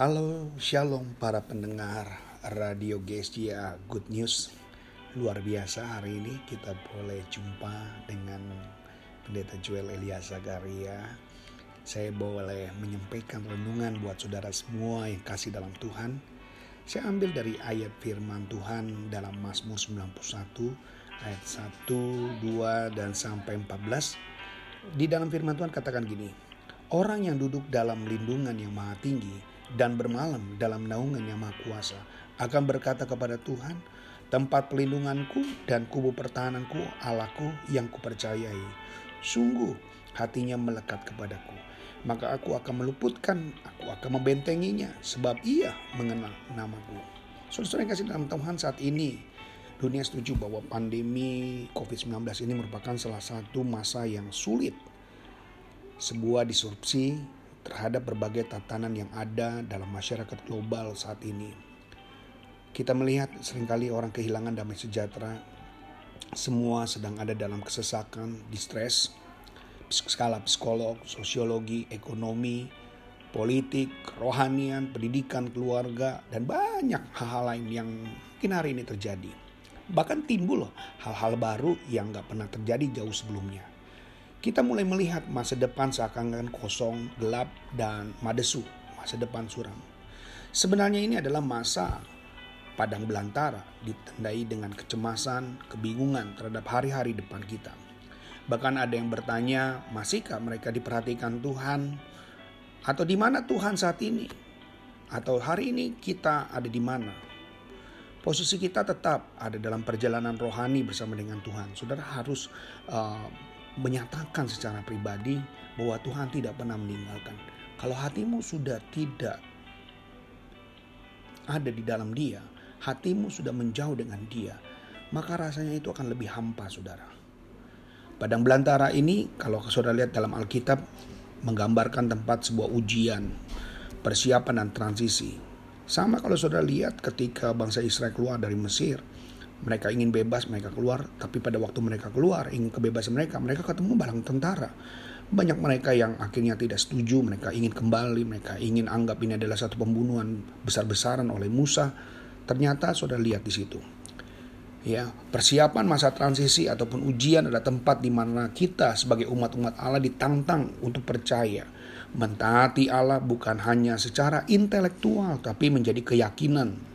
Halo, shalom para pendengar Radio GSJA Good News. Luar biasa hari ini kita boleh jumpa dengan Pendeta Joel Elias Zagaria. Saya boleh menyampaikan renungan buat saudara semua yang kasih dalam Tuhan. Saya ambil dari ayat firman Tuhan dalam Mazmur 91 ayat 1, 2 dan sampai 14. Di dalam firman Tuhan katakan gini, Orang yang duduk dalam lindungan yang maha tinggi dan bermalam dalam naungan yang maha kuasa akan berkata kepada Tuhan, tempat pelindunganku dan kubu pertahananku Allahku yang kupercayai. Sungguh hatinya melekat kepadaku. Maka aku akan meluputkan, aku akan membentenginya sebab ia mengenal namaku. Saudara-saudara yang kasih dalam Tuhan saat ini, dunia setuju bahwa pandemi COVID-19 ini merupakan salah satu masa yang sulit. Sebuah disrupsi terhadap berbagai tatanan yang ada dalam masyarakat global saat ini. Kita melihat sering kali orang kehilangan damai sejahtera, semua sedang ada dalam kesesakan, distres, skala psikolog, sosiologi, ekonomi, politik, rohanian, pendidikan, keluarga, dan banyak hal-hal lain yang mungkin hari ini terjadi. Bahkan timbul hal-hal baru yang gak pernah terjadi jauh sebelumnya kita mulai melihat masa depan seakan-akan kosong, gelap, dan madesu, masa depan suram. Sebenarnya ini adalah masa padang belantara, ditandai dengan kecemasan, kebingungan terhadap hari-hari depan kita. Bahkan ada yang bertanya, masihkah mereka diperhatikan Tuhan? Atau di mana Tuhan saat ini? Atau hari ini kita ada di mana? Posisi kita tetap ada dalam perjalanan rohani bersama dengan Tuhan. Saudara harus uh, menyatakan secara pribadi bahwa Tuhan tidak pernah meninggalkan. Kalau hatimu sudah tidak ada di dalam Dia, hatimu sudah menjauh dengan Dia, maka rasanya itu akan lebih hampa, saudara. Padang belantara ini, kalau saudara lihat dalam Alkitab, menggambarkan tempat sebuah ujian, persiapan dan transisi. Sama kalau saudara lihat ketika bangsa Israel keluar dari Mesir, mereka ingin bebas, mereka keluar, tapi pada waktu mereka keluar, ingin kebebasan mereka, mereka ketemu barang tentara. Banyak mereka yang akhirnya tidak setuju, mereka ingin kembali, mereka ingin anggap ini adalah satu pembunuhan besar-besaran oleh Musa. Ternyata sudah lihat di situ. Ya, persiapan masa transisi ataupun ujian adalah tempat di mana kita sebagai umat-umat Allah ditantang untuk percaya. Mentaati Allah bukan hanya secara intelektual tapi menjadi keyakinan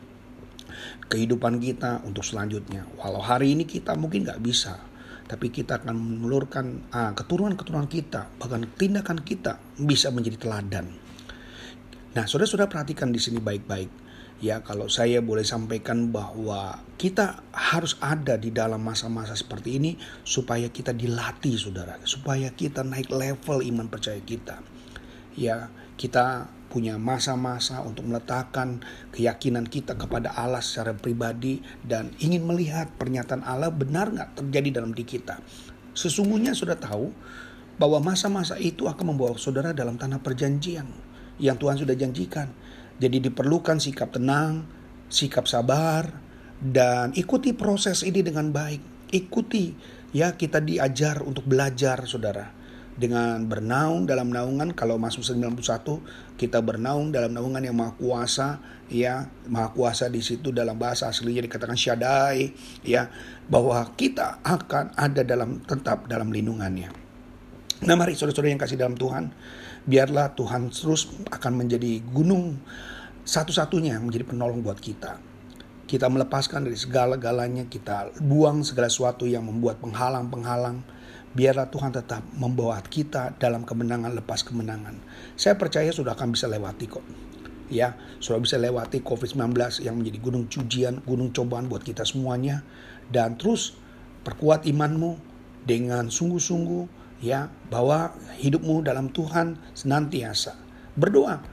kehidupan kita untuk selanjutnya. Walau hari ini kita mungkin nggak bisa, tapi kita akan menelurkan ah, keturunan-keturunan kita, bahkan tindakan kita bisa menjadi teladan. Nah, saudara-saudara perhatikan di sini baik-baik. Ya, kalau saya boleh sampaikan bahwa kita harus ada di dalam masa-masa seperti ini supaya kita dilatih, saudara, supaya kita naik level iman percaya kita. Ya, kita punya masa-masa untuk meletakkan keyakinan kita kepada Allah secara pribadi dan ingin melihat pernyataan Allah benar nggak terjadi dalam diri kita. Sesungguhnya sudah tahu bahwa masa-masa itu akan membawa saudara dalam tanah perjanjian yang Tuhan sudah janjikan. Jadi diperlukan sikap tenang, sikap sabar, dan ikuti proses ini dengan baik. Ikuti ya kita diajar untuk belajar saudara dengan bernaung dalam naungan. Kalau masuk 91 kita bernaung dalam naungan yang maha kuasa ya. Maha kuasa di situ dalam bahasa aslinya dikatakan syadai ya. Bahwa kita akan ada dalam tetap dalam lindungannya. Nah mari saudara-saudara yang kasih dalam Tuhan biarlah Tuhan terus akan menjadi gunung satu-satunya menjadi penolong buat kita. Kita melepaskan dari segala-galanya kita buang segala sesuatu yang membuat penghalang-penghalang biarlah Tuhan tetap membawa kita dalam kemenangan lepas kemenangan. Saya percaya sudah akan bisa lewati kok. Ya, sudah bisa lewati COVID-19 yang menjadi gunung cujian, gunung cobaan buat kita semuanya. Dan terus perkuat imanmu dengan sungguh-sungguh ya bahwa hidupmu dalam Tuhan senantiasa. Berdoa,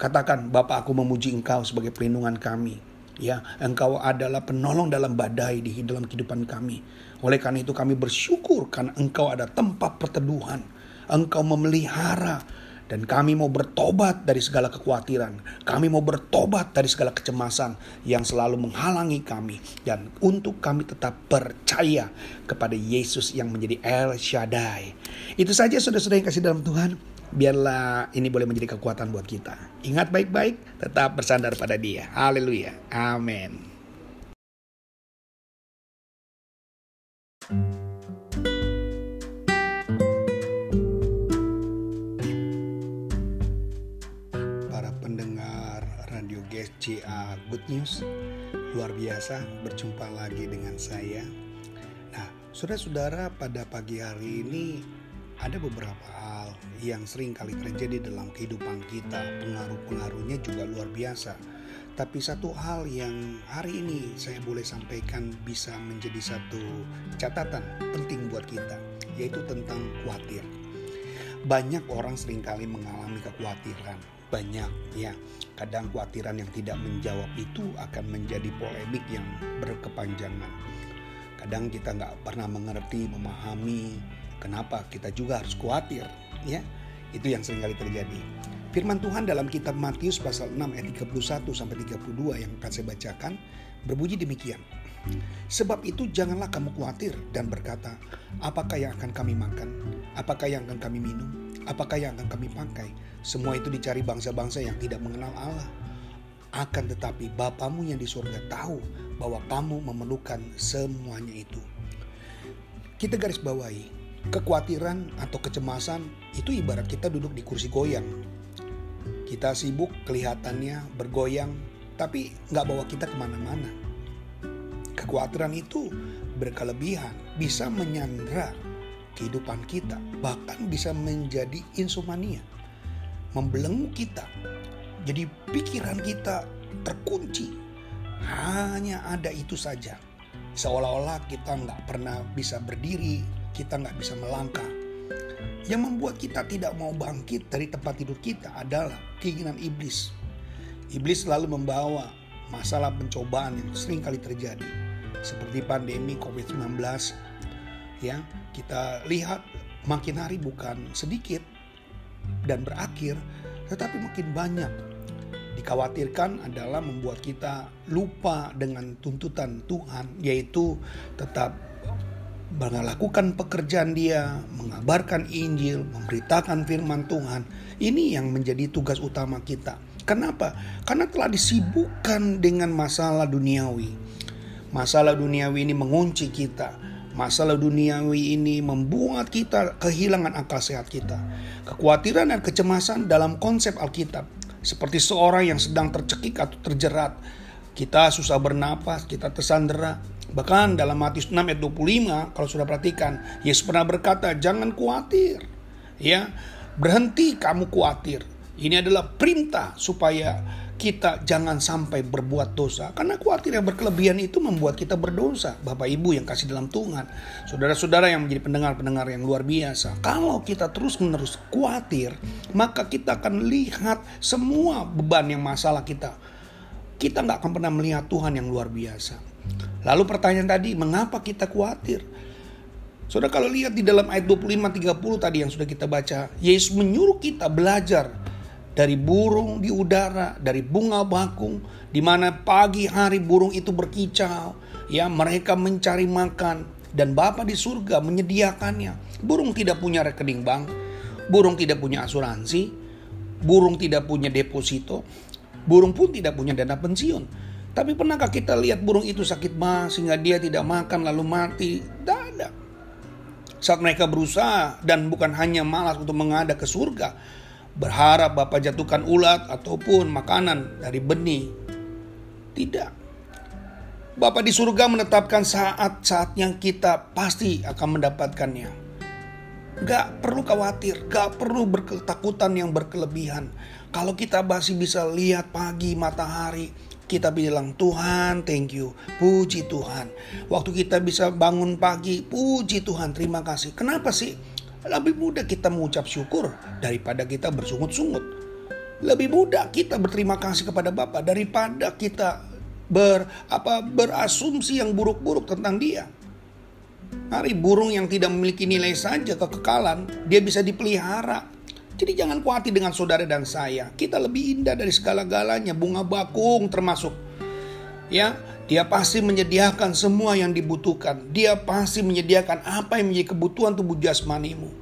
katakan Bapak aku memuji engkau sebagai pelindungan kami Ya, engkau adalah penolong dalam badai di dalam kehidupan kami. Oleh karena itu kami bersyukur karena engkau ada tempat perteduhan. Engkau memelihara dan kami mau bertobat dari segala kekhawatiran. Kami mau bertobat dari segala kecemasan yang selalu menghalangi kami. Dan untuk kami tetap percaya kepada Yesus yang menjadi El Shaddai. Itu saja saudara-saudara yang kasih dalam Tuhan. Biarlah ini boleh menjadi kekuatan buat kita. Ingat baik-baik, tetap bersandar pada Dia. Haleluya. Amin. Para pendengar Radio GSCA Good News, luar biasa berjumpa lagi dengan saya. Nah, saudara-saudara pada pagi hari ini ada beberapa hal yang sering kali terjadi dalam kehidupan kita, pengaruh-pengaruhnya juga luar biasa. Tapi satu hal yang hari ini saya boleh sampaikan bisa menjadi satu catatan penting buat kita, yaitu tentang khawatir. Banyak orang sering kali mengalami kekhawatiran, banyak ya. Kadang kekhawatiran yang tidak menjawab itu akan menjadi polemik yang berkepanjangan. Kadang kita nggak pernah mengerti, memahami kenapa kita juga harus khawatir, ya. Itu yang sering kali terjadi. Firman Tuhan dalam kitab Matius pasal 6 ayat 31 sampai 32 yang akan saya bacakan berbunyi demikian. Sebab itu janganlah kamu khawatir dan berkata, apakah yang akan kami makan? Apakah yang akan kami minum? Apakah yang akan kami pakai? Semua itu dicari bangsa-bangsa yang tidak mengenal Allah. Akan tetapi Bapamu yang di surga tahu bahwa kamu memerlukan semuanya itu. Kita garis bawahi, kekhawatiran atau kecemasan itu ibarat kita duduk di kursi goyang kita sibuk kelihatannya bergoyang, tapi nggak bawa kita ke mana-mana. Kekhawatiran itu berkelebihan, bisa menyandra kehidupan kita, bahkan bisa menjadi insomnia, membelenggu kita. Jadi pikiran kita terkunci, hanya ada itu saja. Seolah-olah kita nggak pernah bisa berdiri, kita nggak bisa melangkah, yang membuat kita tidak mau bangkit dari tempat tidur kita adalah keinginan iblis. Iblis selalu membawa masalah pencobaan yang sering kali terjadi. Seperti pandemi COVID-19 ya kita lihat makin hari bukan sedikit dan berakhir tetapi makin banyak dikhawatirkan adalah membuat kita lupa dengan tuntutan Tuhan yaitu tetap melakukan pekerjaan dia, mengabarkan Injil, memberitakan firman Tuhan. Ini yang menjadi tugas utama kita. Kenapa? Karena telah disibukkan dengan masalah duniawi. Masalah duniawi ini mengunci kita. Masalah duniawi ini membuat kita kehilangan akal sehat kita. Kekhawatiran dan kecemasan dalam konsep Alkitab. Seperti seorang yang sedang tercekik atau terjerat. Kita susah bernapas, kita tersandera, Bahkan dalam Matius 6 ayat 25 kalau sudah perhatikan Yesus pernah berkata jangan khawatir. Ya berhenti kamu khawatir. Ini adalah perintah supaya kita jangan sampai berbuat dosa. Karena khawatir yang berkelebihan itu membuat kita berdosa. Bapak Ibu yang kasih dalam Tuhan saudara-saudara yang menjadi pendengar-pendengar yang luar biasa. Kalau kita terus-menerus khawatir maka kita akan lihat semua beban yang masalah kita. Kita nggak akan pernah melihat Tuhan yang luar biasa Lalu pertanyaan tadi, mengapa kita khawatir? Saudara kalau lihat di dalam ayat 25-30 tadi yang sudah kita baca, Yesus menyuruh kita belajar dari burung di udara, dari bunga bakung, di mana pagi hari burung itu berkicau, ya mereka mencari makan dan Bapa di surga menyediakannya. Burung tidak punya rekening bank, burung tidak punya asuransi, burung tidak punya deposito, burung pun tidak punya dana pensiun. Tapi pernahkah kita lihat burung itu sakit mah sehingga dia tidak makan lalu mati? Tidak. Saat mereka berusaha dan bukan hanya malas untuk mengada ke surga, berharap Bapak jatuhkan ulat ataupun makanan dari benih. Tidak. Bapak di surga menetapkan saat-saat yang kita pasti akan mendapatkannya. Gak perlu khawatir, gak perlu berketakutan yang berkelebihan. Kalau kita masih bisa lihat pagi matahari, kita bilang Tuhan thank you, puji Tuhan. Waktu kita bisa bangun pagi, puji Tuhan, terima kasih. Kenapa sih? Lebih mudah kita mengucap syukur daripada kita bersungut-sungut. Lebih mudah kita berterima kasih kepada Bapa daripada kita ber apa berasumsi yang buruk-buruk tentang Dia. Hari burung yang tidak memiliki nilai saja kekekalan, dia bisa dipelihara, jadi jangan khawatir dengan saudara dan saya. Kita lebih indah dari segala-galanya, bunga bakung termasuk. Ya, dia pasti menyediakan semua yang dibutuhkan. Dia pasti menyediakan apa yang menjadi kebutuhan tubuh jasmanimu.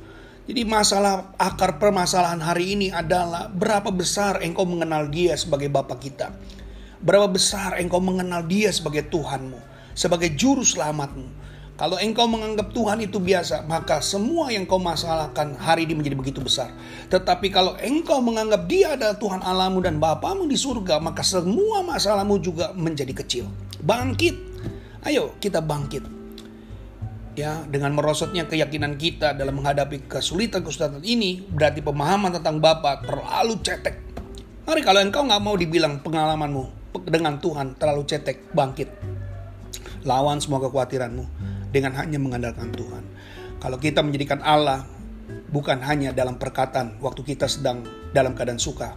Jadi masalah akar permasalahan hari ini adalah berapa besar engkau mengenal dia sebagai Bapa kita. Berapa besar engkau mengenal dia sebagai Tuhanmu, sebagai juru selamatmu. Kalau engkau menganggap Tuhan itu biasa, maka semua yang kau masalahkan hari ini menjadi begitu besar. Tetapi kalau engkau menganggap dia adalah Tuhan Alamu dan Bapamu di surga, maka semua masalahmu juga menjadi kecil. Bangkit. Ayo kita bangkit. Ya, dengan merosotnya keyakinan kita dalam menghadapi kesulitan-kesulitan ini, berarti pemahaman tentang Bapa terlalu cetek. Mari kalau engkau nggak mau dibilang pengalamanmu dengan Tuhan terlalu cetek, bangkit. Lawan semua kekhawatiranmu dengan hanya mengandalkan Tuhan. Kalau kita menjadikan Allah bukan hanya dalam perkataan waktu kita sedang dalam keadaan suka,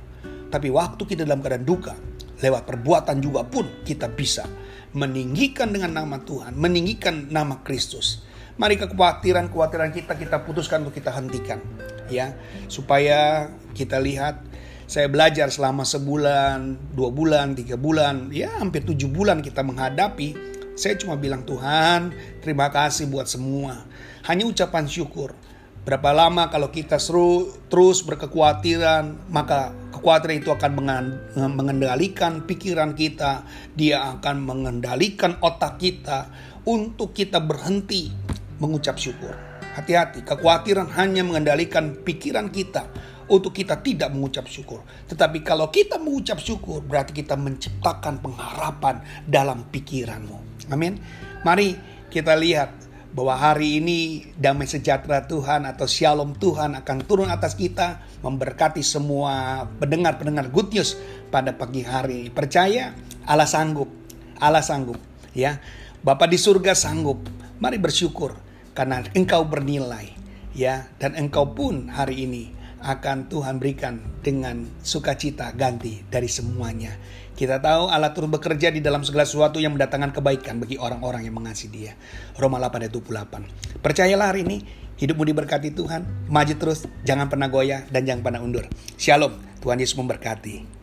tapi waktu kita dalam keadaan duka, lewat perbuatan juga pun kita bisa meninggikan dengan nama Tuhan, meninggikan nama Kristus. Mari kekhawatiran-kekhawatiran kita kita putuskan untuk kita hentikan ya supaya kita lihat saya belajar selama sebulan, dua bulan, tiga bulan, ya hampir tujuh bulan kita menghadapi saya cuma bilang Tuhan, terima kasih buat semua. Hanya ucapan syukur. Berapa lama kalau kita seru, terus berkekhawatiran, maka kekhawatiran itu akan mengendalikan pikiran kita. Dia akan mengendalikan otak kita untuk kita berhenti mengucap syukur. Hati-hati, kekhawatiran hanya mengendalikan pikiran kita untuk kita tidak mengucap syukur. Tetapi kalau kita mengucap syukur, berarti kita menciptakan pengharapan dalam pikiranmu. Amin. Mari kita lihat bahwa hari ini damai sejahtera Tuhan atau shalom Tuhan akan turun atas kita memberkati semua pendengar-pendengar good news pada pagi hari. Percaya Allah sanggup. Allah sanggup ya. Bapak di surga sanggup. Mari bersyukur karena engkau bernilai ya dan engkau pun hari ini akan Tuhan berikan dengan sukacita ganti dari semuanya. Kita tahu Allah turun bekerja di dalam segala sesuatu yang mendatangkan kebaikan bagi orang-orang yang mengasihi dia. Roma 8 ayat 28. Percayalah hari ini, hidupmu diberkati Tuhan, maju terus, jangan pernah goyah dan jangan pernah undur. Shalom, Tuhan Yesus memberkati.